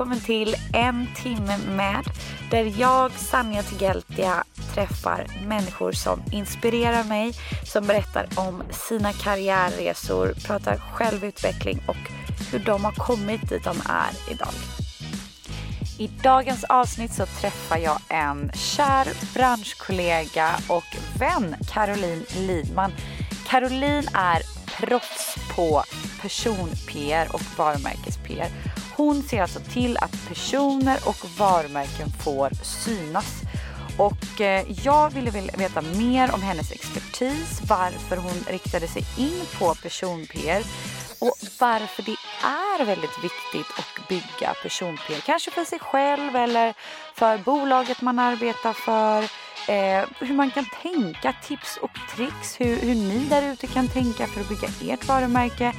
Välkommen till En timme med där jag, Sanja Tigeltia, träffar människor som inspirerar mig, som berättar om sina karriärresor, pratar självutveckling och hur de har kommit dit de är idag. I dagens avsnitt så träffar jag en kär branschkollega och vän, Caroline Lidman. Caroline är proffs på person-PR och varumärkes-PR. Hon ser alltså till att personer och varumärken får synas. Och eh, jag ville veta mer om hennes expertis, varför hon riktade sig in på person-PR och varför det är väldigt viktigt att bygga person Kanske för sig själv eller för bolaget man arbetar för. Eh, hur man kan tänka, tips och tricks. Hur, hur ni där ute kan tänka för att bygga ert varumärke.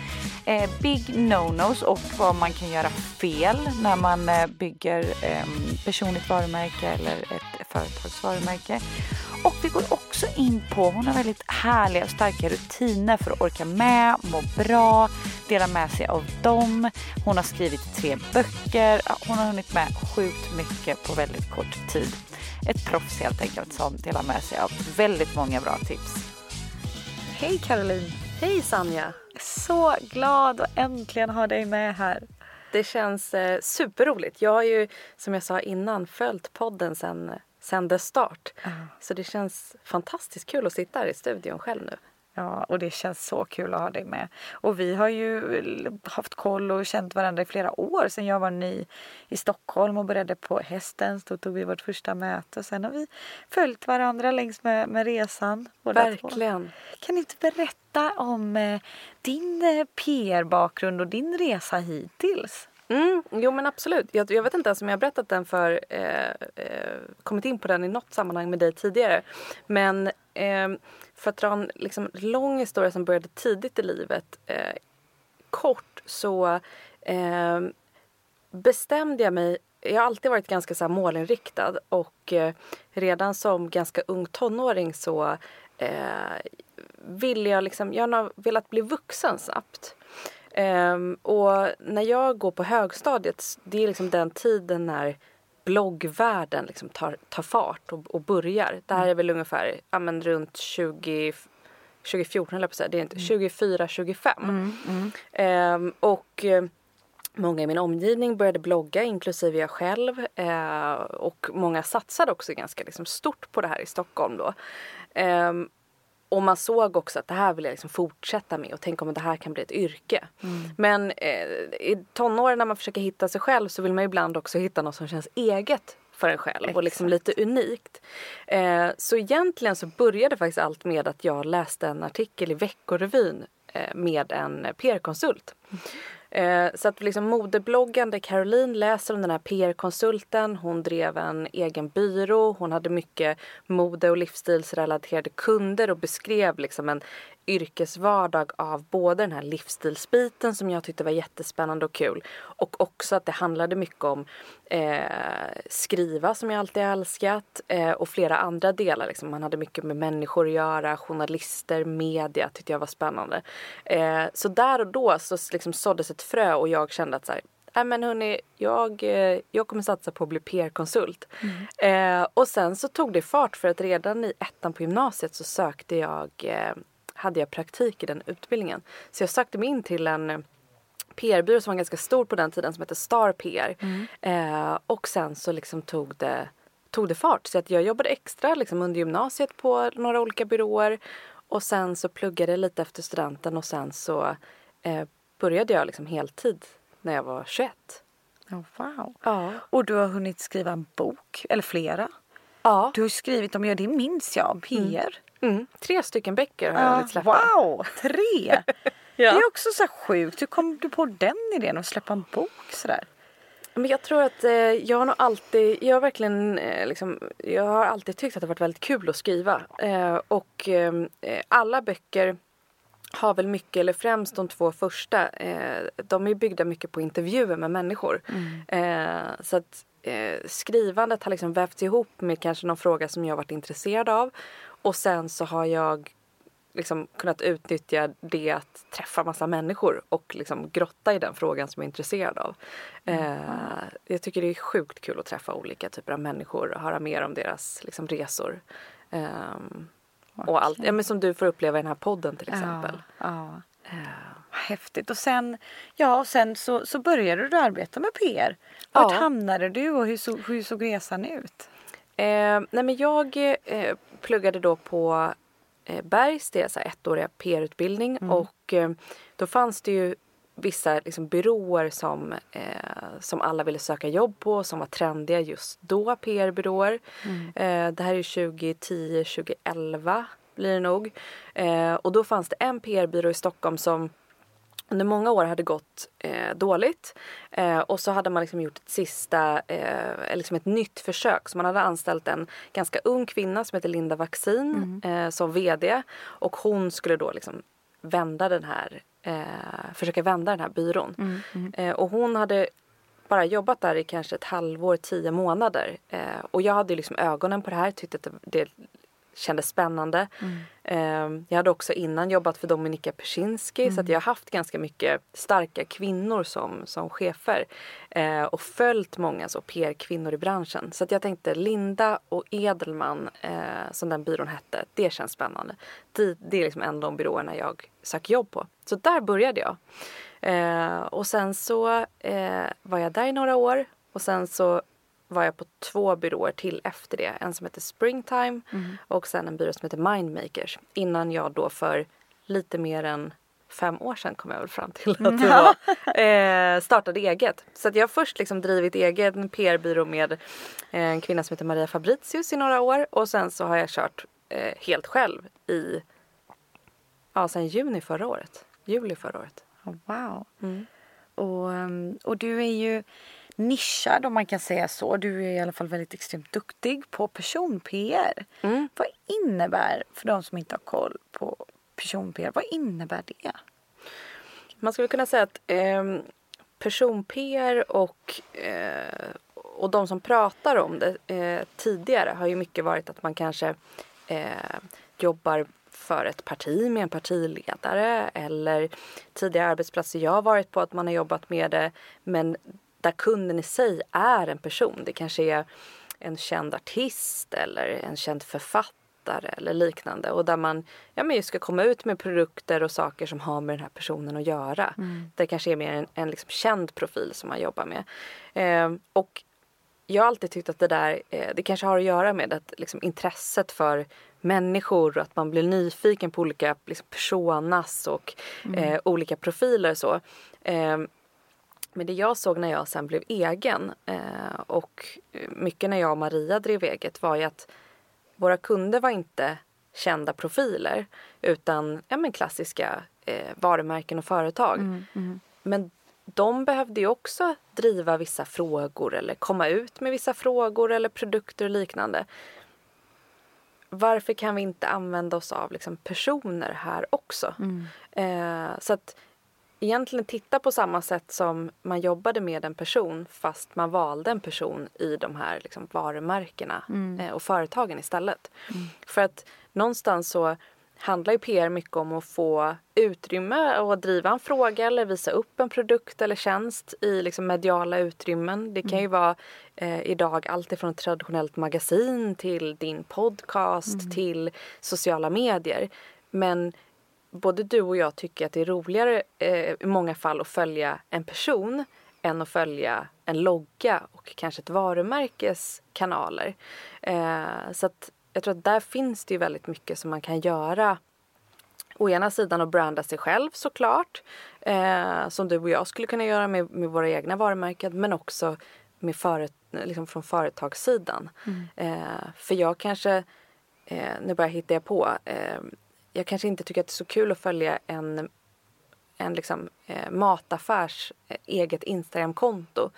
Eh, big no-nos och vad man kan göra fel när man eh, bygger eh, personligt varumärke eller ett företags varumärke. Och vi går också in på, hon har väldigt härliga och starka rutiner för att orka med, må bra, dela med sig av dem. Hon har skrivit tre böcker, hon har hunnit med sjukt mycket på väldigt kort tid. Ett proffs helt enkelt som delar med sig av väldigt många bra tips. Hej Caroline! Hej Sanja! Så glad att äntligen ha dig med här. Det känns eh, superroligt. Jag har ju som jag sa innan följt podden sen, sen dess start. Så det känns fantastiskt kul att sitta här i studion själv nu. Ja, och det känns så kul att ha dig med. Och vi har ju haft koll och känt varandra i flera år sedan jag var ny i Stockholm och började på Hästens. Då tog vi vårt första möte och sen har vi följt varandra längs med, med resan. båda två. Verkligen. Kan du inte berätta om eh, din eh, PR-bakgrund och din resa hittills? Mm, jo men absolut. Jag, jag vet inte ens om jag har berättat den för, eh, eh, kommit in på den i något sammanhang med dig tidigare. Men eh, för att dra en liksom, lång historia som började tidigt i livet. Eh, kort så eh, bestämde jag mig jag har alltid varit ganska så här målinriktad och eh, redan som ganska ung tonåring så eh, ville jag liksom, jag har velat bli vuxen snabbt. Ehm, och när jag går på högstadiet, det är liksom den tiden när bloggvärlden liksom tar, tar fart och, och börjar. Det här är väl ungefär ja, men runt 20, 2014 höll jag på att säga. Det är inte 24, 25. Ehm, och eh, Många i min omgivning började blogga, inklusive jag själv. Eh, och många satsade också ganska liksom, stort på det här i Stockholm då. Ehm, och man såg också att det här vill jag liksom fortsätta med och tänk om det här kan bli ett yrke. Men eh, i tonåren när man försöker hitta sig själv så vill man ibland också hitta något som känns eget för en själv och liksom lite unikt. Eh, så egentligen så började faktiskt allt med att jag läste en artikel i Veckorevyn eh, med en PR-konsult. Eh, Eh, så att liksom modebloggande Caroline läser om den här PR-konsulten. Hon drev en egen byrå. Hon hade mycket mode och livsstilsrelaterade kunder och beskrev liksom en yrkesvardag av både den här livsstilsbiten som jag tyckte var jättespännande och kul och också att det handlade mycket om eh, skriva som jag alltid älskat eh, och flera andra delar. Liksom. Man hade mycket med människor att göra, journalister, media tyckte jag var spännande. Eh, så där och då så liksom såddes ett frö och jag kände att så här, Nej men hörni, jag, eh, jag kommer satsa på att bli PR-konsult. Eh, och sen så tog det fart för att redan i ettan på gymnasiet så sökte jag, eh, hade jag praktik i den utbildningen. Så jag sökte mig in till en eh, PR-byrå som var ganska stor på den tiden som hette Star PR. Eh, och sen så liksom tog det, tog det fart. Så att jag jobbade extra liksom, under gymnasiet på några olika byråer. Och sen så pluggade jag lite efter studenten och sen så eh, började jag liksom heltid när jag var 21. Oh, wow. Ja. Och du har hunnit skriva en bok, eller flera. Ja. Du har skrivit om, ja det minns jag, PR. Mm. Tre stycken böcker har jag hunnit släppa. wow, tre! Ja. Det är också så sjukt. Hur kom du på den idén att släppa en bok sådär? Men jag tror att eh, jag har nog alltid, jag har verkligen eh, liksom, jag har alltid tyckt att det varit väldigt kul att skriva. Eh, och eh, alla böcker har väl mycket, eller främst de två första, eh, de är byggda mycket på intervjuer med människor. Eh, så att eh, skrivandet har liksom vävts ihop med kanske någon fråga som jag varit intresserad av. Och sen så har jag liksom kunnat utnyttja det att träffa massa människor och liksom grotta i den frågan som jag är intresserad av. Eh, jag tycker det är sjukt kul att träffa olika typer av människor och höra mer om deras liksom, resor. Ehm, och allt, ja, men som du får uppleva i den här podden till exempel. Ja. Vad Häftigt. Och sen, ja, och sen så, så började du arbeta med PR. Vart Ja. hamnade du och hur såg, hur såg resan ut? Eh, nej men jag eh, pluggade då på eh, Bergs, här ettåriga PR-utbildning och eh, då fanns det ju vissa liksom, byråer som, eh, som alla ville söka jobb på som var trendiga just då, PR-byråer. Eh, det här är 2010, 2011 blir det nog. Eh, och då fanns det en PR-byrå i Stockholm som under många år hade gått eh, dåligt. Eh, och så hade man liksom gjort ett sista, eh, liksom ett nytt försök. Så man hade anställt en ganska ung kvinna som heter Linda Vaccin eh, som VD. Och hon skulle då liksom vända den här, eh, försöka vända den här byrån. Eh, och hon hade bara jobbat där i kanske ett halvår, tio månader. Eh, och jag hade liksom ögonen på det här, tyckte att det, det kändes spännande. Eh, jag hade också innan jobbat för Dominika Persinski så att jag har haft ganska mycket starka kvinnor som, som chefer. Eh, och följt många så PR-kvinnor i branschen. Så att jag tänkte Linda och Edelman eh, som den byrån hette, det känns spännande. Det, det är liksom en av de byråerna jag söker jobb på. Så där började jag. Eh, och sen så var jag där i några år och sen så var jag på två byråer till efter det. En som heter Springtime och sen en byrå som heter Mindmakers. Innan jag då för lite mer än fem år sedan kom jag väl fram till att det var, eh, startade eget. Så att jag har först liksom drivit egen PR-byrå med en kvinna som heter Maria Fabricius i några år och sen så har jag kört eh, helt själv i, ja sen juni förra året. Juli förra året. Oh, wow. Mm. Och, ehm, och du är ju nischad om man kan säga så. Du är i alla fall väldigt extremt duktig på person-PR. Mm. Vad innebär, för de som inte har koll på person-PR, vad innebär det? Man skulle kunna säga att eh, person-PR och, eh, och de som pratar om det eh, tidigare har ju mycket varit att man kanske eh, jobbar för ett parti med en partiledare eller tidigare arbetsplatser jag har varit på att man har jobbat med det men där kunden i sig är en person. Det kanske är en känd artist eller en känd författare eller liknande och där man ja, men just ska komma ut med produkter och saker som har med den här personen att göra. Det kanske är mer en, en liksom känd profil som man jobbar med. Eh, och jag har alltid tyckt att det där, eh, det kanske har att göra med att liksom, intresset för människor och att man blir nyfiken på olika liksom, personas och eh, olika profiler så. Eh, men det jag såg när jag sen blev egen eh, och mycket när jag och Maria drev eget var ju att våra kunder var inte kända profiler utan ja, men klassiska eh, varumärken och företag. Men de behövde ju också driva vissa frågor eller komma ut med vissa frågor eller produkter och liknande. Varför kan vi inte använda oss av liksom, personer här också? Eh, så att egentligen titta på samma sätt som man jobbade med en person fast man valde en person i de här liksom, varumärkena eh, och företagen istället. För att någonstans så handlar ju PR mycket om att få utrymme och driva en fråga eller visa upp en produkt eller tjänst i liksom mediala utrymmen. Det kan ju vara eh, idag allt ifrån ett traditionellt magasin till din podcast till sociala medier. Men både du och jag tycker att det är roligare eh, i många fall att följa en person än att följa en logga och kanske ett varumärkes kanaler. Eh, så att jag tror att där finns det ju väldigt mycket som man kan göra å ena sidan att branda sig själv såklart. Eh, som du och jag skulle kunna göra med, med våra egna varumärken men också med föret, liksom från företagssidan. Mm. Eh, för jag kanske, eh, nu bara hittar jag på, eh, jag kanske inte tycker att det är så kul att följa en, en liksom, eh, mataffärs eh, eget Instagramkonto.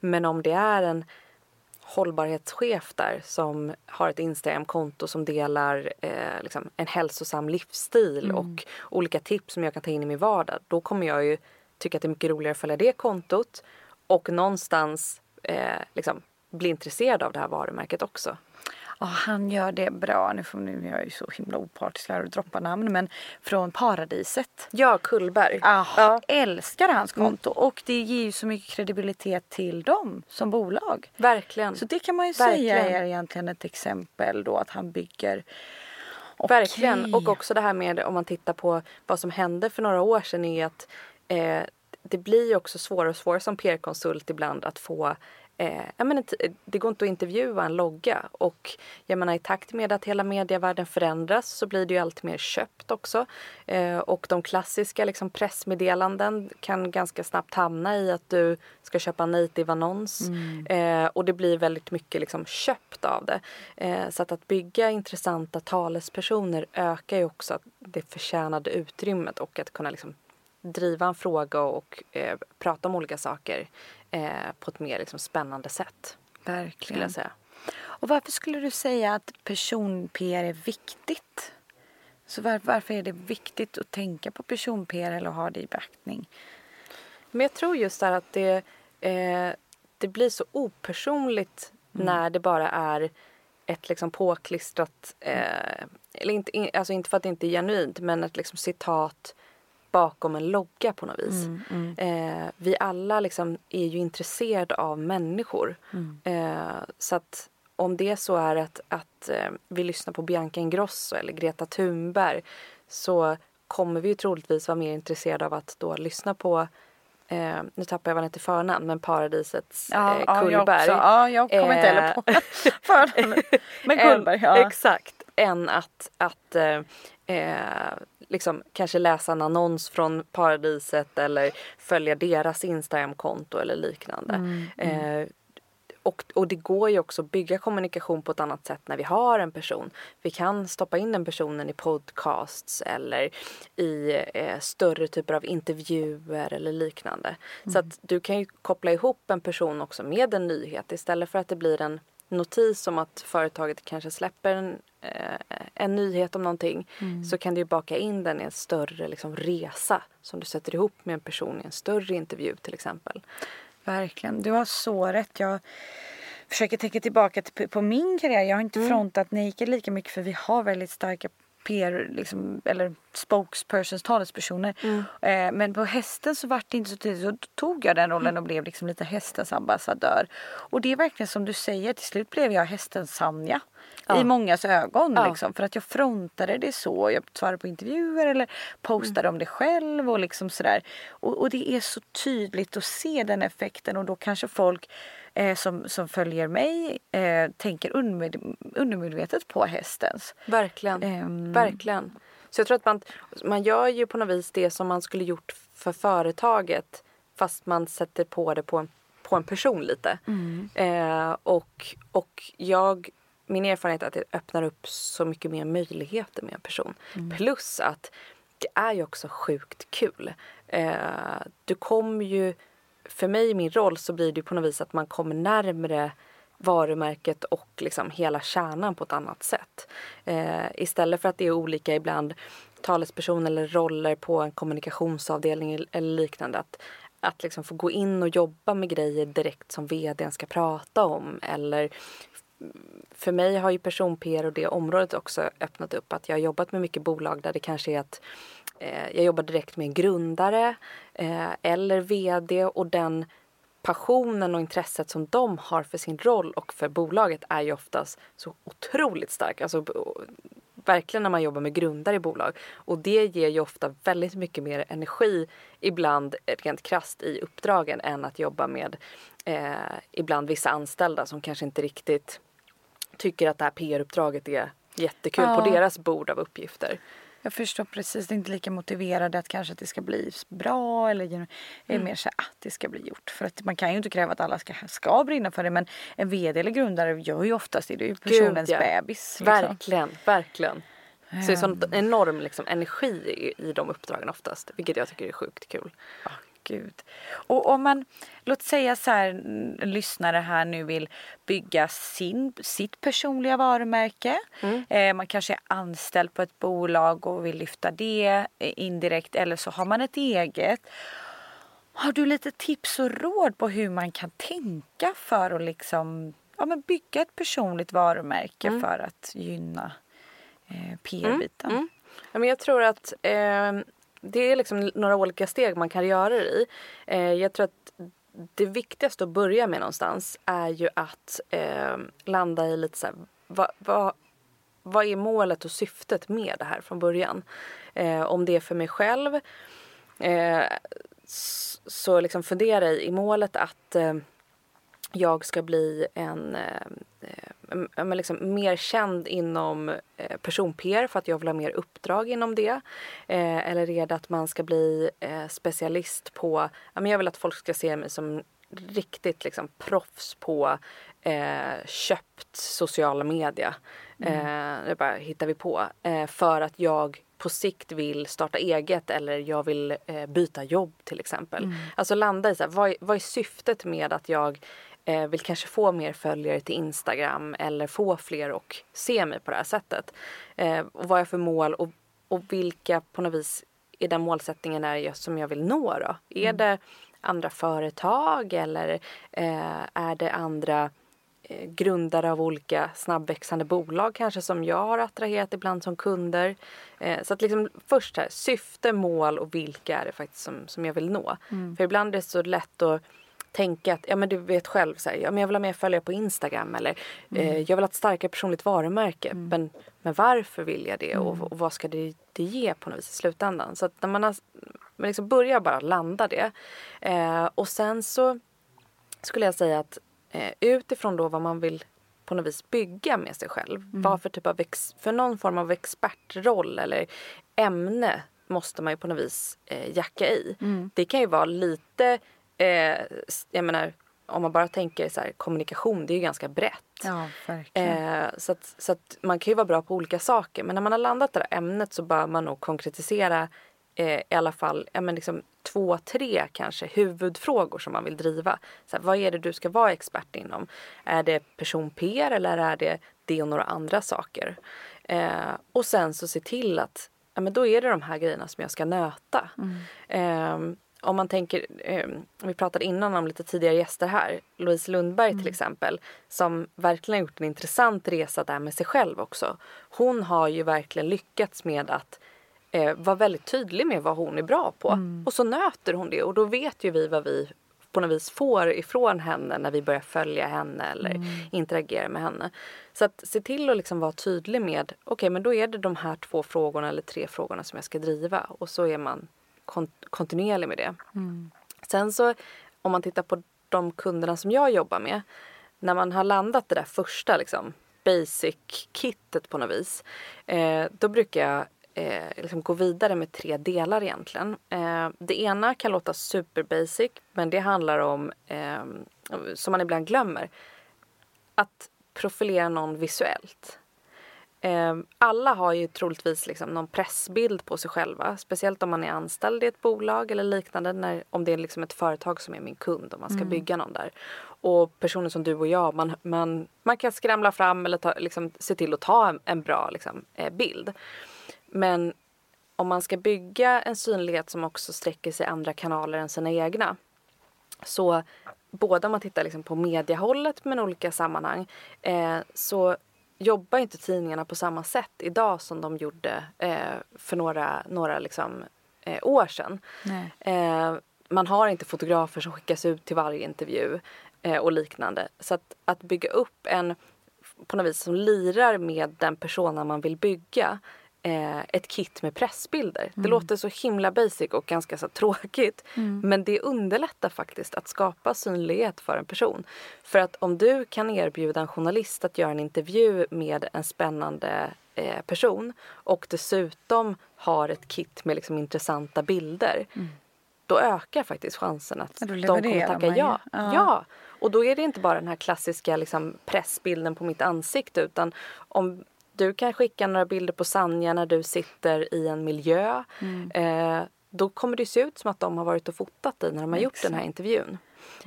Men om det är en hållbarhetschef där som har ett Instagramkonto som delar eh, liksom en hälsosam livsstil mm. och olika tips som jag kan ta in i min vardag. Då kommer jag ju tycka att det är mycket roligare att följa det kontot och någonstans eh, liksom bli intresserad av det här varumärket också. Ja, han gör det bra. Nu, får, nu är jag ju så himla opartisk här och droppar namn. Men från Paradiset. Ja, Kullberg. Ah, ja. Älskar hans konto. Mm. Och det ger ju så mycket kredibilitet till dem som bolag. Verkligen. Så det kan man ju Verkligen. säga är egentligen ett exempel då att han bygger Okay. Verkligen. Och också det här med om man tittar på vad som hände för några år sedan är att eh, det blir också svårare och svårare som PR-konsult ibland att få Eh, jag menar, det går inte att intervjua en logga och jag menar, i takt med att hela medievärlden förändras så blir det ju allt mer köpt också. Eh, och de klassiska liksom, pressmeddelanden kan ganska snabbt hamna i att du ska köpa en native annons mm. eh, och det blir väldigt mycket liksom, köpt av det. Eh, så att, att bygga intressanta talespersoner ökar ju också det förtjänade utrymmet och att kunna liksom, driva en fråga och eh, prata om olika saker eh, på ett mer liksom, spännande sätt. Verkligen. Och varför skulle du säga att person-PR är viktigt? Så var, varför är det viktigt att tänka på person-PR eller ha det i beaktning? Men jag tror just där att det, eh, det blir så opersonligt mm. när det bara är ett liksom påklistrat, eh, eller inte, alltså inte för att det inte är genuint, men ett liksom citat bakom en logga på något vis. Mm, mm. Eh, vi alla liksom är ju intresserade av människor. Mm. Eh, så att om det så är att, att eh, vi lyssnar på Bianca Ingrosso eller Greta Thunberg så kommer vi ju troligtvis vara mer intresserade av att då lyssna på Eh, nu tappar jag vad han heter förnamn men Paradisets ja, eh, Kullberg. Ja, jag, ja, jag kommer inte heller på förnamn. Men Kullberg, ja. Exakt. Än att, att eh, eh, liksom, kanske läsa en annons från Paradiset eller följa deras Instagramkonto eller liknande. Mm, mm. Eh, och, och det går ju också att bygga kommunikation på ett annat sätt när vi har en person. Vi kan stoppa in den personen i podcasts eller i eh, större typer av intervjuer eller liknande. Mm. Så att du kan ju koppla ihop en person också med en nyhet istället för att det blir en notis om att företaget kanske släpper en, eh, en nyhet om någonting mm. så kan du baka in den i en större liksom, resa som du sätter ihop med en person i en större intervju till exempel. Verkligen, du har så rätt. Jag försöker tänka tillbaka på min karriär. Jag har inte mm. frontat Naked lika mycket för vi har väldigt starka PR, liksom, eller spokespersons, talespersoner. Mm. Eh, men på hästen så var det inte så tidigt. Så tog jag den rollen mm. och blev liksom lite hästens ambassadör. Och det är verkligen som du säger, till slut blev jag hästens Sanja. Ja. I mångas ögon ja. liksom. För att jag frontade det så. Jag svarade på intervjuer eller postade mm. om det själv och liksom sådär. Och, och det är så tydligt att se den effekten och då kanske folk eh, som, som följer mig eh, tänker undermed, undermedvetet på hästens. Verkligen. Um, Verkligen. Så jag tror att man, man gör ju på något vis det som man skulle gjort för företaget fast man sätter på det på en, på en person lite. Mm. Eh, och, och jag, min erfarenhet är att det öppnar upp så mycket mer möjligheter med en person. Mm. Plus att det är ju också sjukt kul. Eh, du kommer ju för mig i min roll så blir det på något vis att man kommer närmre varumärket och liksom hela kärnan på ett annat sätt. Eh, istället för att det är olika ibland talesperson eller roller på en kommunikationsavdelning eller liknande. Att, att liksom få gå in och jobba med grejer direkt som vdn ska prata om. Eller för mig har ju person-PR och det området också öppnat upp att jag har jobbat med mycket bolag där det kanske är att eh, jag jobbar direkt med en grundare eh, eller VD och den passionen och intresset som de har för sin roll och för bolaget är ju oftast så otroligt stark. Alltså, verkligen när man jobbar med grundare i bolag. Och det ger ju ofta väldigt mycket mer energi ibland rent krast i uppdragen än att jobba med eh, ibland vissa anställda som kanske inte riktigt tycker att det här PR-uppdraget är jättekul Ja. på deras bord av uppgifter. Jag förstår precis. Det är inte lika motiverade att kanske att det ska bli bra eller är Mm. mer så att det ska bli gjort. För att man kan ju inte kräva att alla ska, ska brinna för det men en vd eller grundare gör ju oftast det. Det är ju personens ja. bebis. Liksom. Verkligen, verkligen. Så det är sån enorm liksom, energi i, i de uppdragen oftast. Vilket jag tycker är sjukt kul. Gud. Och om man, låt säga så här, lyssnare här nu vill bygga sin, sitt personliga varumärke. Eh, man kanske är anställd på ett bolag och vill lyfta det eh, indirekt eller så har man ett eget. Har du lite tips och råd på hur man kan tänka för att liksom, ja, men bygga ett personligt varumärke för att gynna eh, PR-biten? Ja, men jag tror att eh, det är liksom några olika steg man kan göra det i. Eh, jag tror att det viktigaste att börja med någonstans är ju att eh, landa i lite så här, vad, vad, vad är målet och syftet med det här från början? Eh, om det är för mig själv eh, så liksom fundera i, i målet att eh, jag ska bli en eh, eh, liksom mer känd inom eh, person-PR för att jag vill ha mer uppdrag inom det. Eh, eller är det att man ska bli eh, specialist på, men jag vill att folk ska se mig som riktigt liksom proffs på eh, köpt sociala media. Eh, det bara hittar vi på. Eh, för att jag på sikt vill starta eget eller jag vill eh, byta jobb till exempel. Alltså landa i så här, vad, vad är syftet med att jag eh, vill kanske få mer följare till Instagram eller få fler och se mig på det här sättet. Eh, och vad jag för mål och, och vilka på något vis är den målsättningen är jag, som jag vill nå då? Är det andra företag eller eh, är det andra eh, grundare av olika snabbväxande bolag kanske som jag har attraherat ibland som kunder. Eh, så att liksom först här, syfte, mål och vilka är det faktiskt som, som jag vill nå. För ibland är det så lätt att tänka att, ja men du vet själv, så här, ja, men jag vill ha mer följare på Instagram eller eh, jag vill ha ett starkare personligt varumärke. Men, men varför vill jag det och, och vad ska det, det ge på något vis i slutändan? Så att när man har, man liksom börjar bara landa det. Eh, och sen så skulle jag säga att eh, utifrån då vad man vill på något vis bygga med sig själv. Vad för typ av ex, för någon form av expertroll eller ämne måste man ju på något vis eh, jacka i. Det kan ju vara lite, eh, jag menar om man bara tänker så här, kommunikation, det är ju ganska brett. Ja. Eh, så, att, så att man kan ju vara bra på olika saker. Men när man har landat det här ämnet så bör man nog konkretisera eh, i alla fall ja, men liksom två, tre kanske huvudfrågor som man vill driva. Så här, vad är det du ska vara expert inom? Är det person-PR eller är det det och några andra saker? Eh, och sen så se till att ja, men då är det de här grejerna som jag ska nöta. Eh, om man tänker, eh, vi pratade innan om lite tidigare gäster här, Louise Lundberg till exempel, som verkligen har gjort en intressant resa där med sig själv också. Hon har ju verkligen lyckats med att eh, vara väldigt tydlig med vad hon är bra på. Och så nöter hon det och då vet ju vi vad vi på något vis får ifrån henne när vi börjar följa henne eller interagera med henne. Så att se till att liksom vara tydlig med, okej men då är det de här två frågorna eller tre frågorna som jag ska driva och så är man kon- kontinuerlig med det. Sen så om man tittar på de kunderna som jag jobbar med. När man har landat det där första liksom, basic-kittet på något vis. Eh, då brukar jag eh, liksom gå vidare med tre delar egentligen. Eh, det ena kan låta super basic men det handlar om, eh, som man ibland glömmer, att profilera någon visuellt. Eh, alla har ju troligtvis liksom någon pressbild på sig själva. Speciellt om man är anställd i ett bolag eller liknande. När, om det är liksom ett företag som är min kund och man ska bygga någon där. Och personer som du och jag, man, man, man kan skramla fram eller ta, liksom, se till att ta en, en bra liksom, eh, bild. Men om man ska bygga en synlighet som också sträcker sig andra kanaler än sina egna. Så både om man tittar liksom på mediehållet men olika sammanhang eh, så jobbar inte tidningarna på samma sätt idag som de gjorde eh, för några, några liksom, eh, år sedan. Eh, man har inte fotografer som skickas ut till varje intervju eh, och liknande. Så att, att bygga upp en på något vis som lirar med den persona man vill bygga eh, ett kit med pressbilder. Det låter så himla basic och ganska så tråkigt. Men det underlättar faktiskt att skapa synlighet för en person. För att om du kan erbjuda en journalist att göra en intervju med en spännande eh, person och dessutom har ett kit med liksom intressanta bilder. Då ökar faktiskt chansen att de kommer tacka ja. Ja. ja. Och då är det inte bara den här klassiska liksom, pressbilden på mitt ansikte utan om du kan skicka några bilder på Sanja när du sitter i en miljö. Mm. Eh, då kommer det se ut som att de har varit och fotat dig när de har gjort den här intervjun.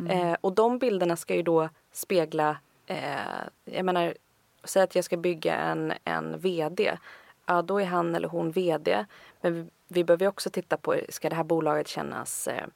Eh, och de bilderna ska ju då spegla, eh, jag menar, säg att jag ska bygga en, en VD. Ja, då är han eller hon VD. Men vi, vi behöver också titta på, ska det här bolaget kännas eh,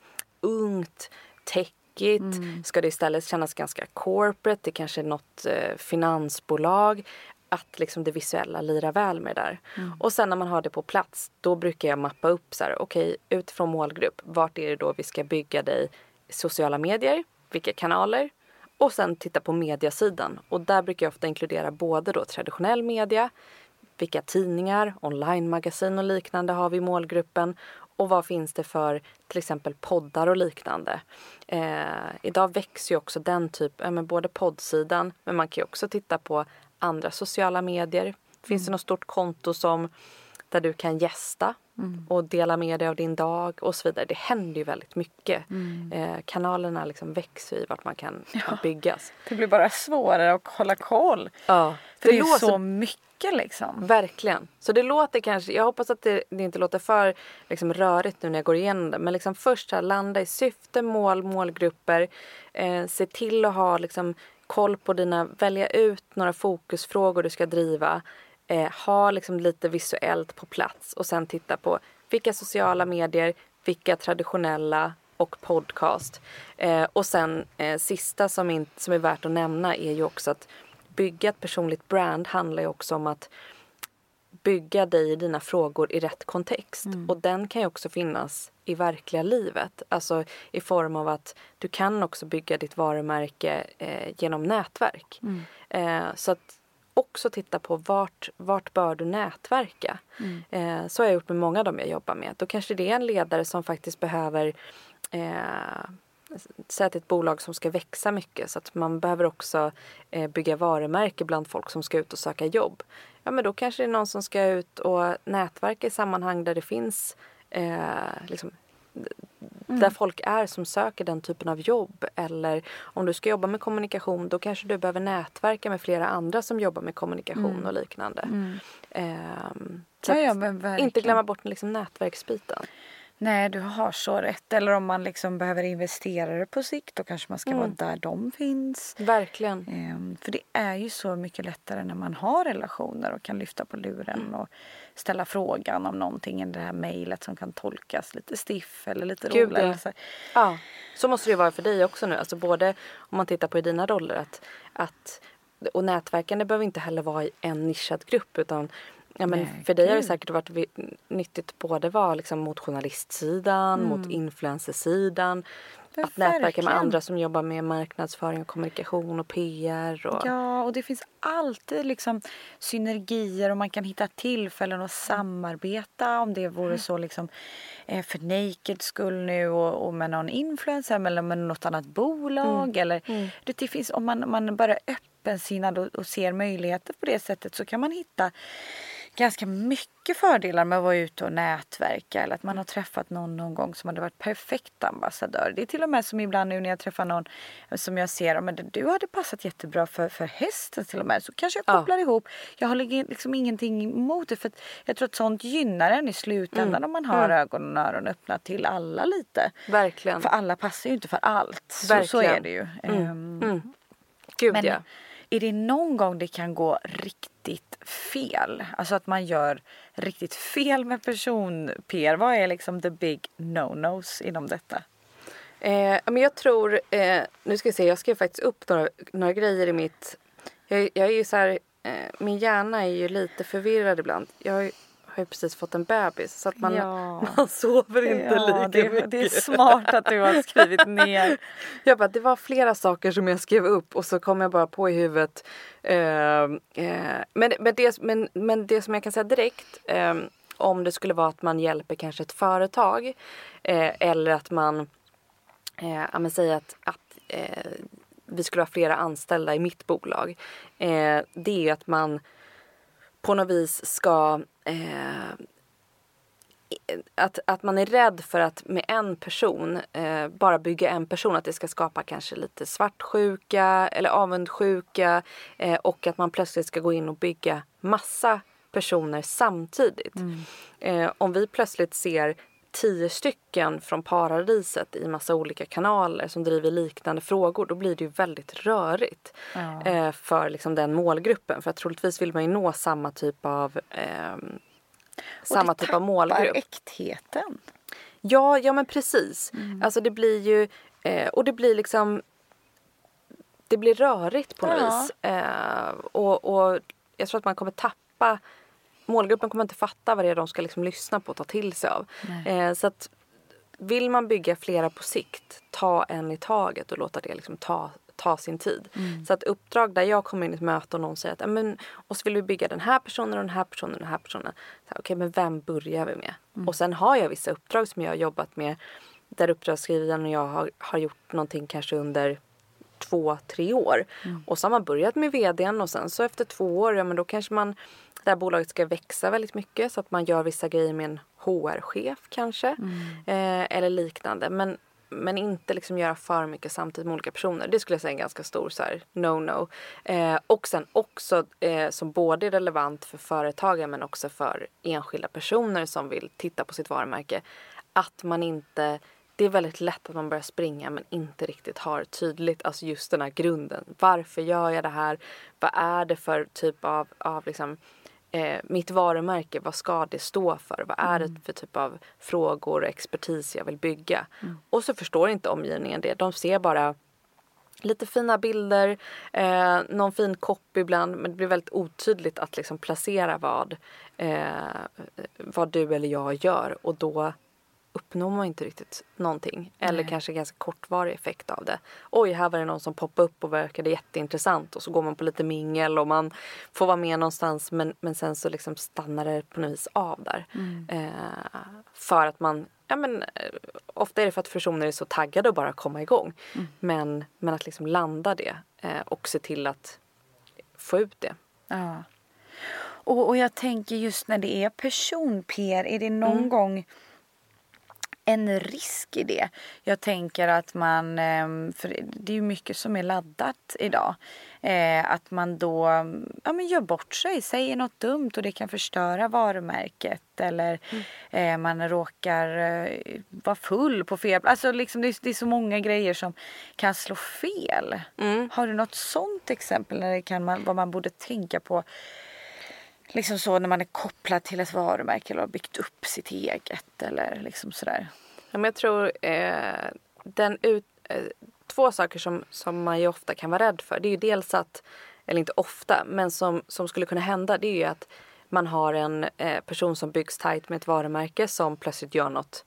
ungt, techigt? Ska det istället kännas ganska corporate? Det kanske är något eh, finansbolag. Att liksom det visuella lirar väl med det där. Och sen när man har det på plats, då brukar jag mappa upp så här, okej utifrån målgrupp, vart är det då vi ska bygga dig? Sociala medier, vilka kanaler? Och sen titta på mediasidan. Och där brukar jag ofta inkludera både då traditionell media, vilka tidningar, online-magasin och liknande har vi i målgruppen och vad finns det för till exempel poddar och liknande. Eh, idag växer ju också den typen, ja, både poddsidan men man kan ju också titta på andra sociala medier. Finns det något stort konto som där du kan gästa och dela med dig av din dag och så vidare. Det händer ju väldigt mycket. Eh, kanalerna liksom växer i vart man kan byggas. Det blir bara svårare att hålla koll. Ja, För det, är låter- så mycket liksom. Verkligen. Så det låter kanske, jag hoppas att det, det inte låter för liksom, rörigt nu när jag går igenom det. Men liksom först här, landa i syfte, mål, målgrupper. Eh, se till att ha liksom, koll på dina, välja ut några fokusfrågor du ska driva. Eh, ha liksom, lite visuellt på plats och sen titta på vilka sociala medier, vilka traditionella och podcast. Eh, och sen eh, sista som, in, som är värt att nämna är ju också att bygga ett personligt brand handlar ju också om att bygga dig i dina frågor i rätt kontext. Och den kan ju också finnas i verkliga livet. Alltså i form av att du kan också bygga ditt varumärke eh, genom nätverk. Eh, så att också titta på vart, vart bör du nätverka. Eh, så har jag gjort med många av dem jag jobbar med. Då kanske det är en ledare som faktiskt behöver eh, Säg att det är ett bolag som ska växa mycket så att man behöver också eh, bygga varumärke bland folk som ska ut och söka jobb. Ja men då kanske det är någon som ska ut och nätverka i sammanhang där det finns eh, liksom, där folk är som söker den typen av jobb. Eller om du ska jobba med kommunikation då kanske du behöver nätverka med flera andra som jobbar med kommunikation och liknande. Ehm, så Ja, ja, inte glömma bort liksom nätverksbiten. Nej, du har så rätt. Eller om man liksom behöver investerare på sikt då kanske man ska vara där de finns. Verkligen. Ehm, För det är ju så mycket lättare när man har relationer och kan lyfta på luren Mm. och ställa frågan om någonting än det här mejlet som kan tolkas lite stiff eller lite Gud, roligt. ja. så. Ja, så måste det ju vara för dig också nu. Alltså både om man tittar på dina roller att, att och nätverkande behöver inte heller vara i en nischad grupp utan ja, men Nej, för dig har det säkert varit nyttigt både vara liksom mot journalistsidan, mot influencersidan. Ja, att nätverka med verkligen. andra som jobbar med marknadsföring och kommunikation och PR. Och, Ja, och det finns alltid liksom synergier och man kan hitta tillfällen att samarbeta om det vore så liksom eh, för Naked skull nu och, och med någon influencer eller med något annat bolag eller det, det finns om man, man bara är öppensinnad och, och ser möjligheter på det sättet så kan man hitta ganska mycket fördelar med att vara ute och nätverka eller att man har träffat någon någon gång som hade varit perfekt ambassadör. Det är till och med som ibland nu när jag träffar någon som jag ser, "Ja, men du hade passat jättebra för, för hästen till och med. Så kanske jag Ja. kopplar ihop. Jag har liksom ingenting emot det för jag tror att sånt gynnar en i slutändan om man har ögon och öron öppna till alla lite. Verkligen. För alla passar ju inte för allt. Så, så är det ju. Ehm, Gud men ja. är det någon gång det kan gå riktigt fel? Alltså att man gör riktigt fel med person-PR. Vad är liksom the big no-nos inom detta? Eh, men jag tror, eh, nu ska vi se, jag skrev faktiskt upp några, några grejer i mitt... Jag, jag är ju så här, eh, min hjärna är ju lite förvirrad ibland. Jag har ju precis fått en bebis så att man, Ja. man sover inte Ja, lika det, mycket. det är smart att du har skrivit ner. Jag bara, det var flera saker som jag skrev upp och så kom jag bara på i huvudet. Eh, eh, men, men, det, men, men det som jag kan säga direkt eh, om det skulle vara att man hjälper kanske ett företag eh, eller att man eh, säger att, att eh, vi skulle ha flera anställda i mitt bolag. Eh, det är att man på något vis ska eh, att, att man är rädd för att med en person, eh, bara bygga en person, att det ska skapa kanske lite svartsjuka eller avundsjuka eh, och att man plötsligt ska gå in och bygga massa personer samtidigt. Eh, om vi plötsligt ser tio stycken från paradiset i massa olika kanaler som driver liknande frågor då blir det ju väldigt rörigt eh, för liksom den målgruppen. För att troligtvis vill man ju nå samma typ av ehm, samma typ av målgrupp. äktheten. Ja, ja men precis. Alltså det blir ju, eh, och det blir liksom, det blir rörigt på något Ja. vis. Eh, och, och jag tror att man kommer tappa, målgruppen kommer inte fatta vad det är de ska liksom lyssna på och ta till sig av. Eh, så att vill man bygga flera på sikt, ta en i taget och låta det liksom ta, ta sin tid. Så att uppdrag där jag kommer in i ett möte och någon säger att "Ja, men, och så vill vi bygga den här personen och den här personen och den här personen. Okej men vem börjar vi med? Och sen har jag vissa uppdrag som jag har jobbat med där uppdragsskrivaren och jag har, har gjort någonting kanske under två, tre år. Och så har man börjat med vdn och sen så efter två år, ja men då kanske man det här bolaget ska växa väldigt mycket så att man gör vissa grejer med en HR-chef kanske. Eh, eller liknande. Men, men inte liksom göra för mycket samtidigt med olika personer. Det skulle jag säga är en ganska stor no-no. Eh, och sen också eh, som både är relevant för företagare men också för enskilda personer som vill titta på sitt varumärke. Att man inte det är väldigt lätt att man börjar springa men inte riktigt har tydligt, alltså just den här grunden. Varför gör jag det här? Vad är det för typ av, av liksom, eh, mitt varumärke, vad ska det stå för? Vad är det för typ av frågor och expertis jag vill bygga? Och så förstår inte omgivningen det. De ser bara lite fina bilder, eh, någon fin copy ibland men det blir väldigt otydligt att liksom placera vad, eh, vad du eller jag gör och då uppnår man inte riktigt någonting. Eller kanske ganska kortvarig effekt av det. Oj, här var det någon som poppade upp och verkade jätteintressant och så går man på lite mingel och man får vara med någonstans men, men sen så liksom stannar det på något vis av där. Eh, för att man, ja men eh, ofta är det för att personer är så taggade att bara komma igång. Men, men att liksom landa det eh, och se till att få ut det. Ja. Och, och jag tänker just när det är person-PR, är det någon gång en risk i det? Jag tänker att man, ehm, för det är ju mycket som är laddat idag. Eh, att man då ja, men gör bort sig, säger något dumt och det kan förstöra varumärket. Eller eh, man råkar eh, vara full på fel Alltså liksom det, är, det är så många grejer som kan slå fel. Har du något sånt exempel när det kan man, vad man borde tänka på? Liksom så när man är kopplad till ett varumärke eller har byggt upp sitt eget eller liksom sådär. Ja, men jag tror eh, den ut, eh, två saker som, som man ju ofta kan vara rädd för. Det är ju dels att, eller inte ofta, men som, som skulle kunna hända det är ju att man har en eh, person som byggs tajt med ett varumärke som plötsligt gör något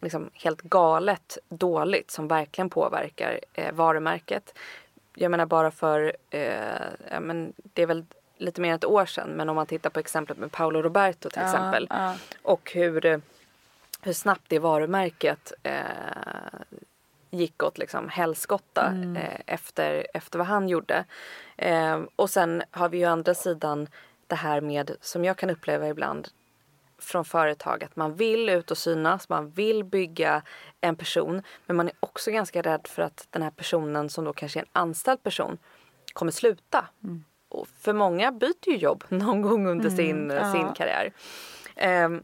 liksom helt galet dåligt som verkligen påverkar eh, varumärket. Jag menar bara för, eh, ja, men det är väl lite mer än ett år sedan men om man tittar på exemplet med Paolo Roberto till exempel ja. och hur, eh, hur snabbt det varumärket eh, gick åt liksom helskotta eh, efter, efter vad han gjorde. Eh, och sen har vi ju andra sidan det här med, som jag kan uppleva ibland från företag att man vill ut och synas, man vill bygga en person men man är också ganska rädd för att den här personen som då kanske är en anställd person kommer sluta. Och för många byter ju jobb någon gång under sin, sin karriär. Ehm,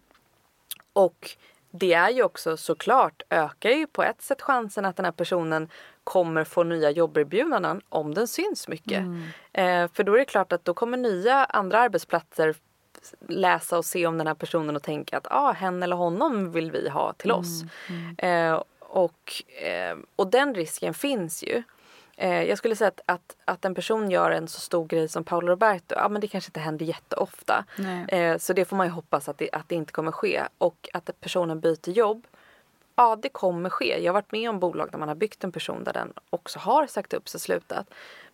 och det är ju också såklart ökar ju på ett sätt chansen att den här personen kommer få nya jobberbjudanden om den syns mycket. Eh, för då är det klart att då kommer nya andra arbetsplatser läsa och se om den här personen och tänka att ah, henne eller honom vill vi ha till oss. Eh, och, eh, och den risken finns ju. Eh, jag skulle säga att, att, att en person gör en så stor grej som Paolo Roberto, ja men det kanske inte händer jätteofta. Eh, så det får man ju hoppas att det, att det inte kommer ske. Och att personen byter jobb, ja det kommer ske. Jag har varit med om bolag där man har byggt en person där den också har sagt upp sig slutat.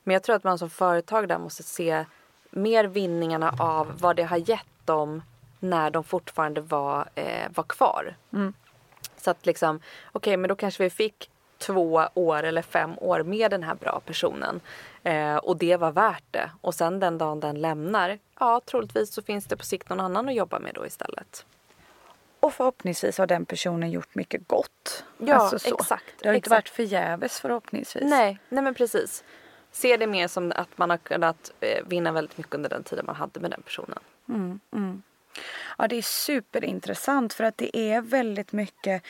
Men jag tror att man som företag där måste se mer vinningarna av vad det har gett dem när de fortfarande var, eh, var kvar. Så att liksom, okej men då kanske vi fick två år eller fem år med den här bra personen. Eh, och det var värt det. Och sen den dagen den lämnar, ja troligtvis så finns det på sikt någon annan att jobba med då istället. Och förhoppningsvis har den personen gjort mycket gott. Ja, Alltså så. exakt, Det har inte exakt. varit förgäves förhoppningsvis. Nej, nej men precis. Se det mer som att man har kunnat eh, vinna väldigt mycket under den tiden man hade med den personen. Ja, det är superintressant för att det är väldigt mycket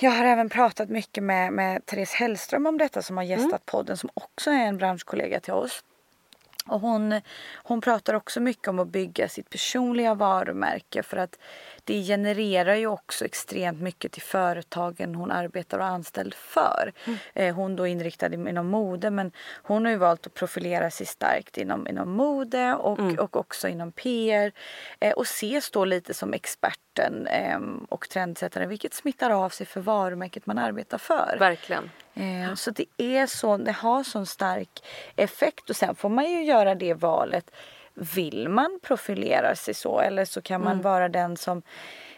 jag har även pratat mycket med, med Therese Hellström om detta som har gästat podden som också är en branschkollega till oss. Och hon, hon pratar också mycket om att bygga sitt personliga varumärke för att det genererar ju också extremt mycket till företagen hon arbetar och är anställd för. Eh, hon då inriktad inom mode men hon har ju valt att profilera sig starkt inom, inom mode och, och också inom PR. Eh, och ses då lite som experten eh, och trendsättaren vilket smittar av sig för varumärket man arbetar för. Verkligen. Eh, så det är så, det har sån stark effekt och sen får man ju göra det valet. Vill man profilera sig så eller så kan man vara den som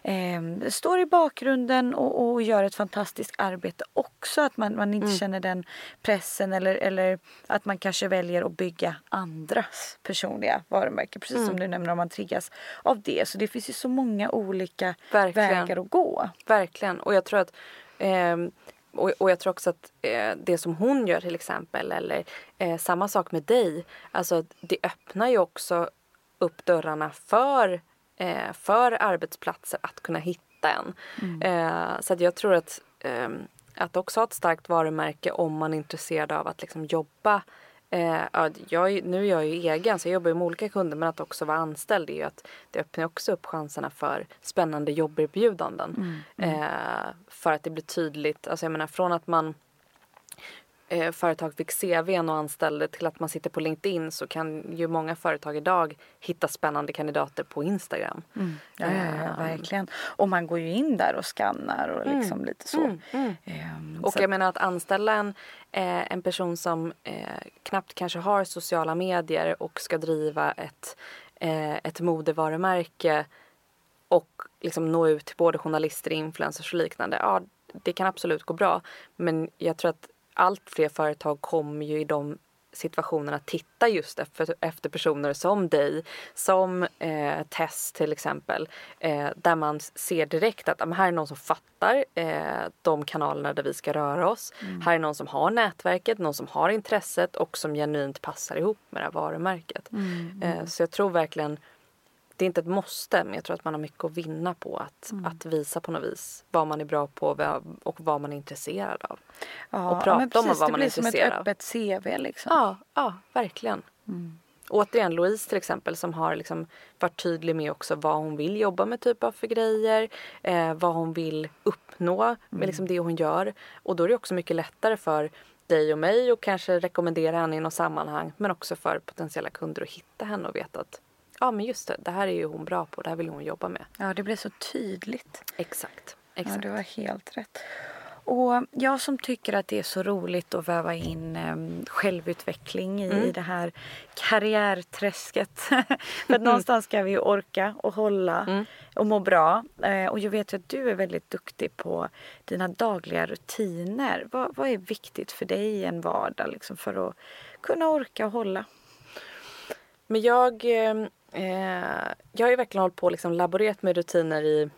eh, står i bakgrunden och, och gör ett fantastiskt arbete också. Att man, man inte känner den pressen eller, eller att man kanske väljer att bygga andras personliga varumärke. Precis som du nämner om man triggas av det. Så det finns ju så många olika Verkligen. vägar att gå. Verkligen. Och jag tror att ehm, och, och jag tror också att eh, det som hon gör till exempel eller eh, samma sak med dig. Alltså det öppnar ju också upp dörrarna för, eh, för arbetsplatser att kunna hitta en. Eh, så att jag tror att, ehm, att också ha ett starkt varumärke om man är intresserad av att liksom jobba Eh, ja, jag, nu är jag ju egen så jag jobbar med olika kunder men att också vara anställd är ju att det öppnar också upp chanserna för spännande jobberbjudanden. Eh, för att det blir tydligt, alltså jag menar från att man eh, företag fick CVn och anställde till att man sitter på LinkedIn så kan ju många företag idag hitta spännande kandidater på Instagram. Ja, ja, ja, verkligen. Och man går ju in där och skannar och liksom lite så. Ehm, Och så jag menar att anställa en, eh, en person som eh, knappt kanske har sociala medier och ska driva ett, eh, ett modevarumärke och liksom nå ut till både journalister, influencers och liknande. Ja, det kan absolut gå bra. Men jag tror att allt fler företag kommer ju i de situationerna titta just efter, efter personer som dig, som eh, Tess till exempel. Eh, där man ser direkt att men här är någon som fattar eh, de kanalerna där vi ska röra oss. Här är någon som har nätverket, någon som har intresset och som genuint passar ihop med det här varumärket. Eh, så jag tror verkligen det är inte ett måste men jag tror att man har mycket att vinna på att, att visa på något vis vad man är bra på och vad- man är intresserad av. ja, och prata men om precis, vad det man är blir som ett intresserad av. öppet CV liksom. Ja, ja verkligen. Återigen Louise till exempel som har liksom varit tydlig med också vad hon vill jobba med typ av för grejer. Eh, vad hon vill uppnå med liksom det hon gör. Och då är det också mycket lättare för dig och mig och kanske rekommendera henne i något sammanhang. Men också för potentiella kunder att hitta henne och veta att ja men just det, det här är ju hon bra på, det här vill hon jobba med. Ja, det blir så tydligt. Exakt. Ja, Exakt. du har helt rätt. Och jag som tycker att det är så roligt att väva in em, självutveckling i, i det här karriärträsket. För att någonstans ska vi orka och hålla och må bra. Eh, och jag vet ju att du är väldigt duktig på dina dagliga rutiner. Vad, vad är viktigt för dig i en vardag liksom, för att kunna orka och hålla? Men jag, eh, eh, jag har ju verkligen hållit på och liksom laborerat med rutiner i,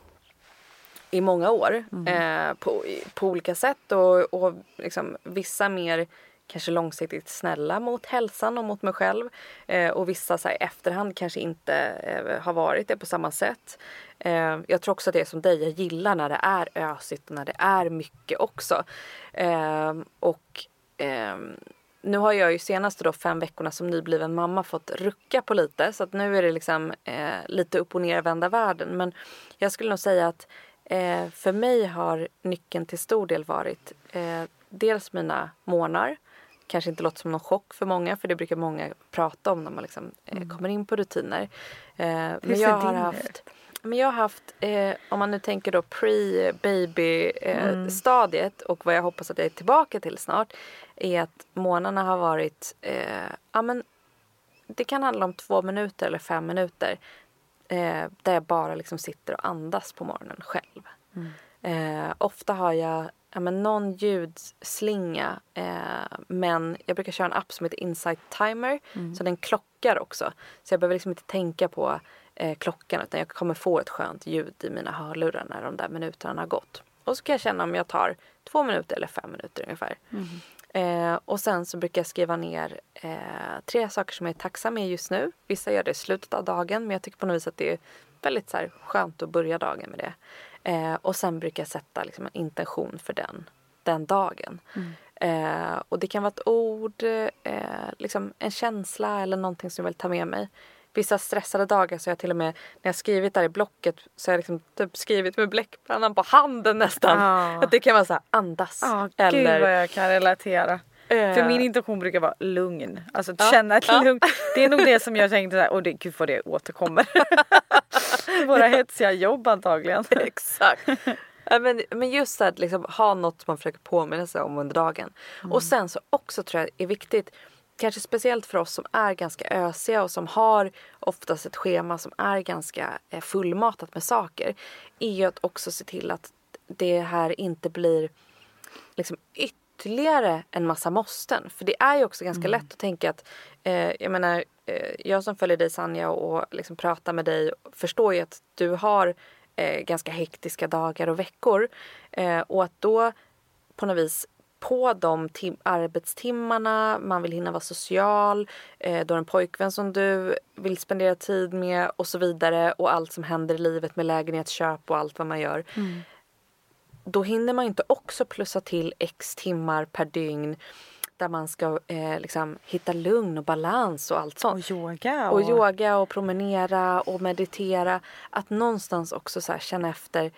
i många år. Eh, på, på olika sätt och, och liksom, vissa mer kanske långsiktigt snälla mot hälsan och mot mig själv. Eh, och vissa så här, efterhand kanske inte eh, har varit det på samma sätt. Eh, jag tror också att det är som dig, jag gillar när det är ösigt och när det är mycket också. Eh, och ehm, nu har jag ju senaste då fem veckorna som nybliven mamma fått rucka på lite så att nu är det liksom eh, lite upp och nervända världen. Men jag skulle nog säga att eh, för mig har nyckeln till stor del varit eh, dels mina månar kanske inte låter som någon chock för många för det brukar många prata om när man liksom, eh, kommer in på rutiner. Eh, men Mm. ser jag har haft men jag har haft, eh, om man nu tänker då pre-baby eh, Mm. och vad jag hoppas att jag är tillbaka till snart är att månaderna har varit, eh, ja men det kan handla om två minuter eller fem minuter eh, där jag bara liksom sitter och andas på morgonen själv. Eh, ofta har jag ja, men någon ljudslinga eh, men jag brukar köra en app som heter Insight Timer så den klockar också. Så jag behöver liksom inte tänka på eh, klockan utan jag kommer få ett skönt ljud i mina hörlurar när de där minuterna har gått. Och så kan jag känna om jag tar två minuter eller fem minuter ungefär. Eh, och sen så brukar jag skriva ner eh, tre saker som jag är tacksam med just nu. Vissa gör det i slutet av dagen men jag tycker på något vis att det är väldigt så här, skönt att börja dagen med det. Eh, och sen brukar jag sätta liksom, en intention för den, den dagen. Eh, och det kan vara ett ord, eh, liksom en känsla eller någonting som jag vill ta med mig. Vissa stressade dagar så har jag till och med när jag skrivit där i blocket så har jag liksom typ skrivit med bläckpennan på handen nästan. Ja. Att det kan vara så här andas. Ja, eller gud vad jag kan relatera. Eh. För min intention brukar vara lugn. Alltså Ja, känna ett ja. lugn. Det är nog det som jag tänkte såhär, det, gud vad det återkommer. Våra hetsiga jobb antagligen. Exakt. Men, men just att liksom, ha något man försöker påminna sig om under dagen. Och sen så också tror jag är viktigt, kanske speciellt för oss som är ganska ösiga och som har oftast ett schema som är ganska eh, fullmatat med saker. Är ju att också se till att det här inte blir liksom ytterligare en massa måsten. För det är ju också ganska lätt att tänka att, eh, jag menar, eh, jag som följer dig Sanja och liksom pratar med dig förstår ju att du har eh, ganska hektiska dagar och veckor. Eh, och att då på något vis på de tim- arbetstimmarna, man vill hinna vara social, eh, du har en pojkvän som du vill spendera tid med och så vidare och allt som händer i livet med lägenhetsköp och allt vad man gör då hinner man inte också plussa till x timmar per dygn där man ska eh, liksom hitta lugn och balans och allt sånt. Och yoga. Och yoga och promenera och meditera. Att någonstans också så känna efter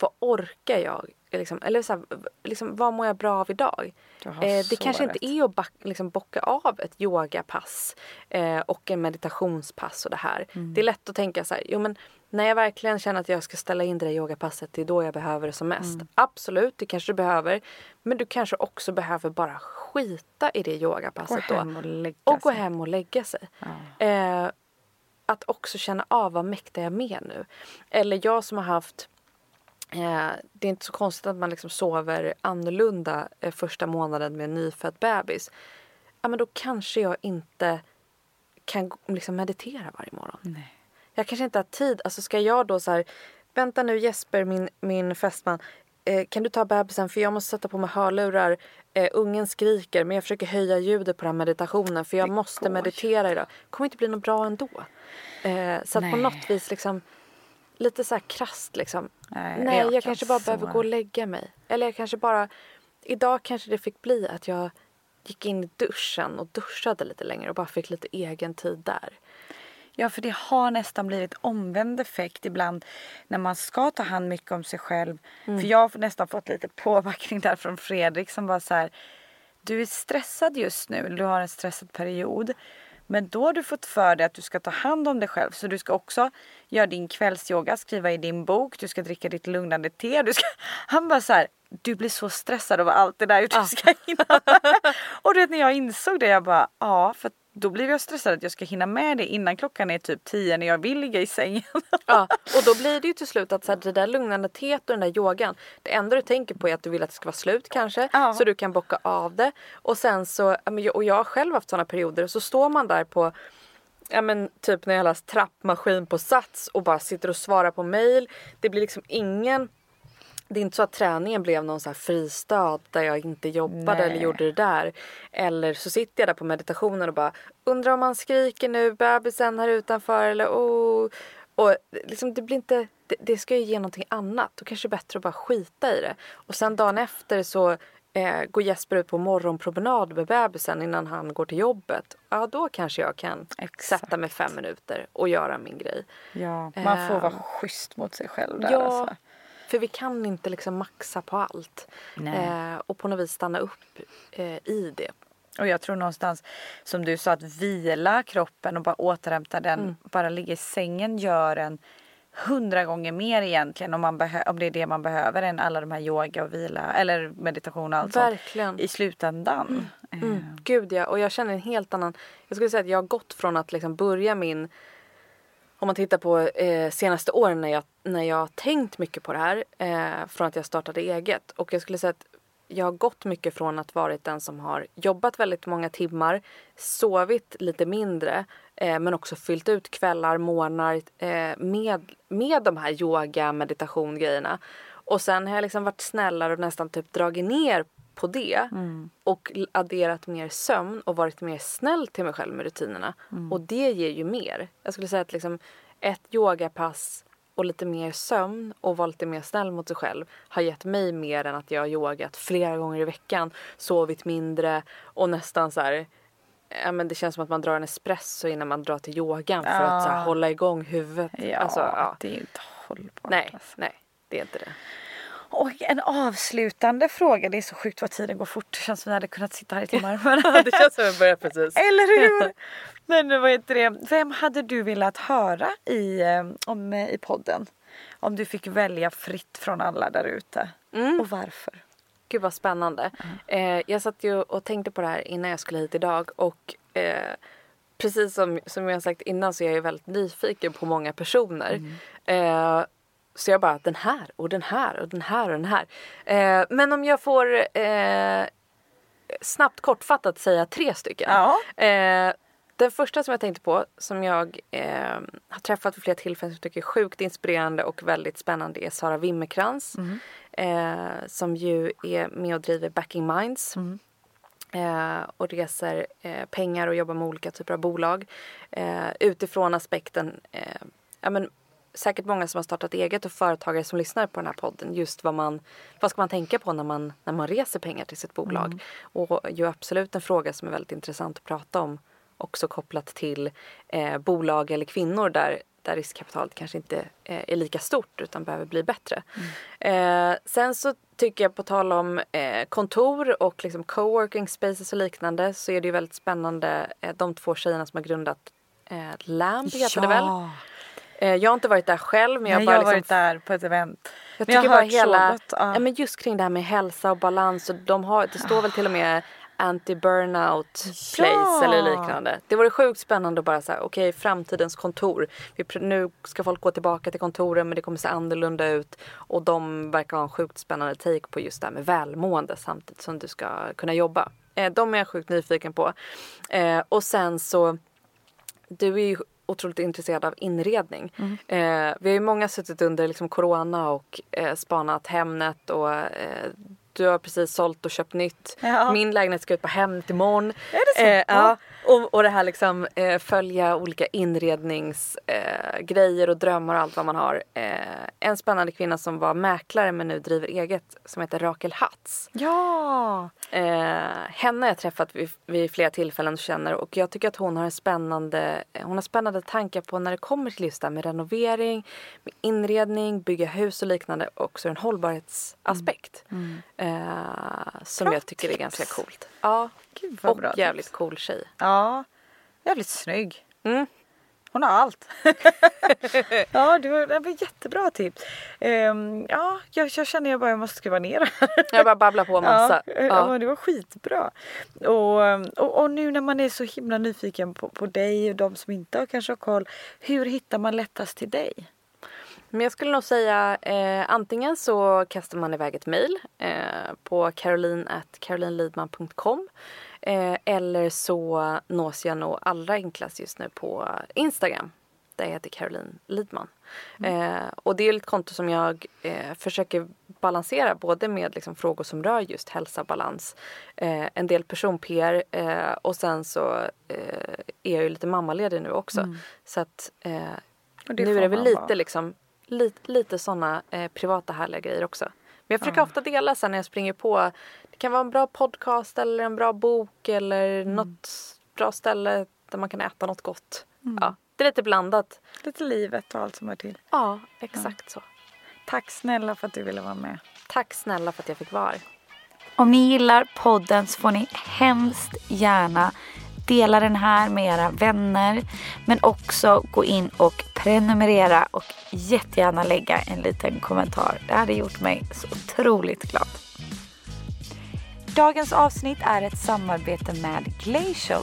vad orkar jag? Liksom, eller så här, liksom, vad mår jag bra av idag? Eh, det kanske rätt. inte är att back, liksom, bocka av ett yogapass eh, och en meditationspass och det här. Mm. Det är lätt att tänka så här, jo men när jag verkligen känner att jag ska ställa in det där yogapasset, det är då jag behöver det som mest. Mm. Absolut, det kanske du behöver. Men du kanske också behöver bara skita i det Gå yogapasset då. hem och lägga Och gå hem och lägga sig. Eh, att också känna av vad mäktar jag med nu. Eller jag som har haft det är inte så konstigt att man liksom sover annorlunda eh, första månaden med en nyfödd bebis. Ja, men då kanske jag inte kan liksom meditera varje morgon. Nej. Jag kanske inte har tid. Alltså ska jag då så här, vänta nu Jesper, min, min fästman. Eh, kan du ta bebisen för jag måste sätta på mig hörlurar. Eh, ungen skriker men jag försöker höja ljudet på den meditationen för jag måste går ju meditera idag. kommer inte bli något bra ändå. Eh, så att på något vis liksom lite så här krasst liksom. Nej, Nej, jag, jag kan kanske bara behöver gå och lägga mig. Eller jag kanske bara... Idag kanske det fick bli att jag gick in i duschen och duschade lite längre och bara fick lite egen tid där. Ja, för det har nästan blivit omvänd effekt ibland när man ska ta hand mycket om sig själv. För jag har nästan fått lite påbackning där från Fredrik som var så här. Du är stressad just nu, du har en stressad period. Men då har du fått för dig att du ska ta hand om dig själv. Så du ska också göra din kvällsyoga, skriva i din bok, du ska dricka ditt lugnande te. Du ska... Han bara så här, du blir så stressad av allt det där du ska hinna. Och du vet när jag insåg det, jag bara, ja, för då blir jag stressad att jag ska hinna med det innan klockan är typ 10 när jag vill ligga i sängen. Ja, och då blir det ju till slut att så här, det där lugnande teet och den där yogan. Det enda du tänker på är att du vill att det ska vara slut kanske. Ja. Så du kan bocka av det. Och sen så, och jag har själv haft sådana perioder. Så står man där på Ja men typ när jag läst trappmaskin på Sats och bara sitter och svarar på mail. Det blir liksom ingen det är inte så att träningen blev någon så här fristad där jag inte jobbade Nej. eller gjorde det där. Eller så sitter jag där på meditationen och bara undrar om man skriker nu, bebisen här utanför eller oh. Och liksom det blir inte, det, det ska ju ge någonting annat. Då kanske det är bättre att bara skita i det. Och sen dagen efter så eh, går Jesper ut på morgonpromenad med bebisen innan han går till jobbet. Ja då kanske jag kan Exakt. sätta mig fem minuter och göra min grej. Ja, man får vara Ehm. schysst mot sig själv där Ja, alltså. För vi kan inte liksom maxa på allt. Eh, och på något vis stanna upp eh, i det. Och jag tror någonstans som du sa att vila kroppen och bara återhämta den, Mm. bara ligga i sängen gör en hundra gånger mer egentligen om, man behö- om det är det man behöver än alla de här yoga och vila eller meditation och allt Verkligen. sånt i slutändan. Eh, Mm. Gud ja, och jag känner en helt annan... Jag skulle säga att jag har gått från att liksom börja min... Om man tittar på eh, senaste åren när jag, när jag har tänkt mycket på det här. Eh, från att jag startade eget. Och jag skulle säga att jag har gått mycket från att varit den som har jobbat väldigt många timmar. Sovit lite mindre. Eh, men också fyllt ut kvällar, morgnar eh, med, med de här yoga, meditation grejerna. Och sen har jag liksom varit snällare och nästan typ dragit ner på det och l- adderat mer sömn och varit mer snäll till mig själv med rutinerna. Och det ger ju mer. Jag skulle säga att liksom ett yogapass och lite mer sömn och vara lite mer snäll mot sig själv har gett mig mer än att jag har yogat flera gånger i veckan, sovit mindre och nästan så här Ja, men det känns som att man drar en espresso innan man drar till yogan för att så här, hålla igång huvudet. Ja, Alltså, ja. det är ju inte hållbart. Nej, alltså. nej, det är inte det. Och en avslutande fråga. Det är så sjukt vad tiden går fort. Det känns som vi hade kunnat sitta här i timmar. Men... det känns som att börjar precis. Eller hur? Men vad heter det? Vem hade du velat höra i, eh, om, i podden? Om du fick välja fritt från alla där ute. Mm. Och varför? Gud vad spännande. Eh, jag satt ju och tänkte på det här innan jag skulle hit idag och eh, precis som, som jag sagt innan så är jag ju väldigt nyfiken på många personer. Eh, så jag bara den här och den här och den här och den här. Eh, men om jag får eh, snabbt kortfattat säga tre stycken. Ja. Eh, den första som jag tänkte på som jag eh, har träffat vid flera tillfällen som jag tycker är sjukt inspirerande och väldigt spännande är Sara Wimmerkrans. Eh, som ju är med och driver Backing Minds. Eh, och reser eh, pengar och jobbar med olika typer av bolag. Eh, utifrån aspekten, eh, ja men säkert många som har startat eget och företagare som lyssnar på den här podden. Just vad man, vad ska man tänka på när man, när man reser pengar till sitt bolag. Och ju absolut en fråga som är väldigt intressant att prata om. Också kopplat till eh, bolag eller kvinnor där, där riskkapitalet kanske inte eh, är lika stort utan behöver bli bättre. Eh, sen så tycker jag på tal om eh, kontor och liksom coworking spaces och liknande så är det ju väldigt spännande eh, de två tjejerna som har grundat eh, LAMP heter det väl? Eh, jag har inte varit där själv men jag Nej, bara jag har liksom varit där på ett event. jag jag tycker har bara hela, gott, ja. ja. men just kring det här med hälsa och balans och de har, det står väl till och med anti-burnout place Ja. eller liknande. Det vore sjukt spännande att bara säga okej framtidens kontor. Vi, nu ska folk gå tillbaka till kontoren men det kommer se annorlunda ut och de verkar ha en sjukt spännande take på just det här med välmående samtidigt som du ska kunna jobba. Eh, de är jag sjukt nyfiken på. Eh, och sen så du är ju otroligt intresserad av inredning. Mm. Eh, vi har ju många suttit under liksom corona och eh, spanat Hemnet och eh, du har precis sålt och köpt nytt. Ja. Min lägenhet ska ut på Hemnet imorgon. Är det så? Eh, ja. Och, och det här liksom eh, följa olika inredningsgrejer eh, och drömmar och allt vad man har. Eh, en spännande kvinna som var mäklare men nu driver eget som heter Rakel Hatz. Ja! Eh, henne har jag träffat vid, vid flera tillfällen och känner och jag tycker att hon har en spännande, eh, hon har spännande tankar på när det kommer till just det här med renovering, med inredning, bygga hus och liknande och också en hållbarhetsaspekt. Eh, som Bra jag tycker är tips. ganska coolt. Ja, Gud vad och bra jävligt tips. cool tjej. Ja, jävligt snygg. Mm. Hon har allt. ja, det var, det var jättebra tips. Ehm, ja, jag, jag känner jag bara jag måste skriva ner det här. Jag bara babblar på massa. Ja, Ja, ja. men det var skitbra. Och, och, och nu när man är så himla nyfiken på, på dig och de som inte har kanske har koll. Hur hittar man lättast till dig? Men jag skulle nog säga eh, antingen så kastar man iväg ett mejl eh, på caroline.carolinelidman.com eh, eller så nås jag nog allra enklast just nu på Instagram där jag heter Caroline Lidman. Eh, och det är ett konto som jag eh, försöker balansera både med liksom, frågor som rör just hälsa balans, eh, en del person-PR eh, och sen så eh, är jag ju lite mammaledig nu också. Så att eh, nu är det väl lite liksom lite, lite sådana eh, privata härliga grejer också. Men jag försöker ofta dela sen när jag springer på. Det kan vara en bra podcast eller en bra bok eller Mm. något bra ställe där man kan äta något gott. Mm. Ja, det är lite blandat. Lite livet och allt som hör till. Ja, exakt så. Tack snälla för att du ville vara med. Tack snälla för att jag fick vara. Om ni gillar podden så får ni hemskt gärna dela den här med era vänner. Men också gå in och prenumerera och jättegärna lägga en liten kommentar. Det hade gjort mig så otroligt glad. Dagens avsnitt är ett samarbete med Glacial.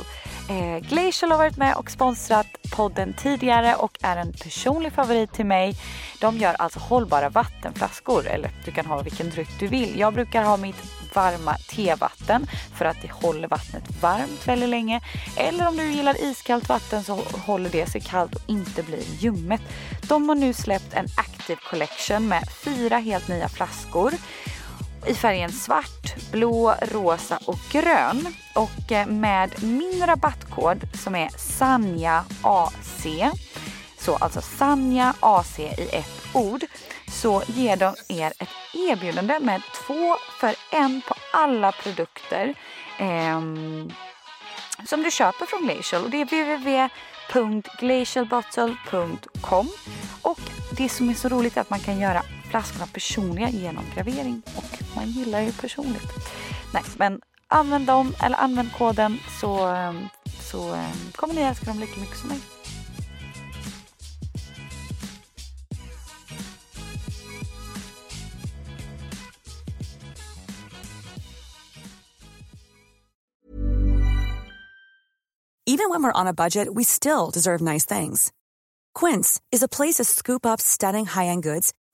Eh, Glacial har varit med och sponsrat podden tidigare och är en personlig favorit till mig. De gör alltså hållbara vattenflaskor, eller du kan ha vilken dryck du vill. Jag brukar ha mitt varma tevatten för att det håller vattnet varmt väldigt länge. Eller om du gillar iskallt vatten så håller det sig kallt och inte blir ljummet. De har nu släppt en Active Collection med fyra helt nya flaskor i färgen svart, blå, rosa och grön. Och eh, med min rabattkod som är Sanja AC, så alltså Sanja AC i ett ord, så ger de er ett erbjudande med två för en på alla produkter eh, som du köper från Glacial. Och det är www.glacialbottle.com och det som är så roligt är att man kan göra flaskorna personliga genom gravering och man gillar ju personligt. Nej, men använd dem eller använd koden så, ehm, så ehm, kommer ni älska dem lika mycket som mig. Even when we're on a budget, we still deserve nice things. Quince is a place to scoop up stunning high-end goods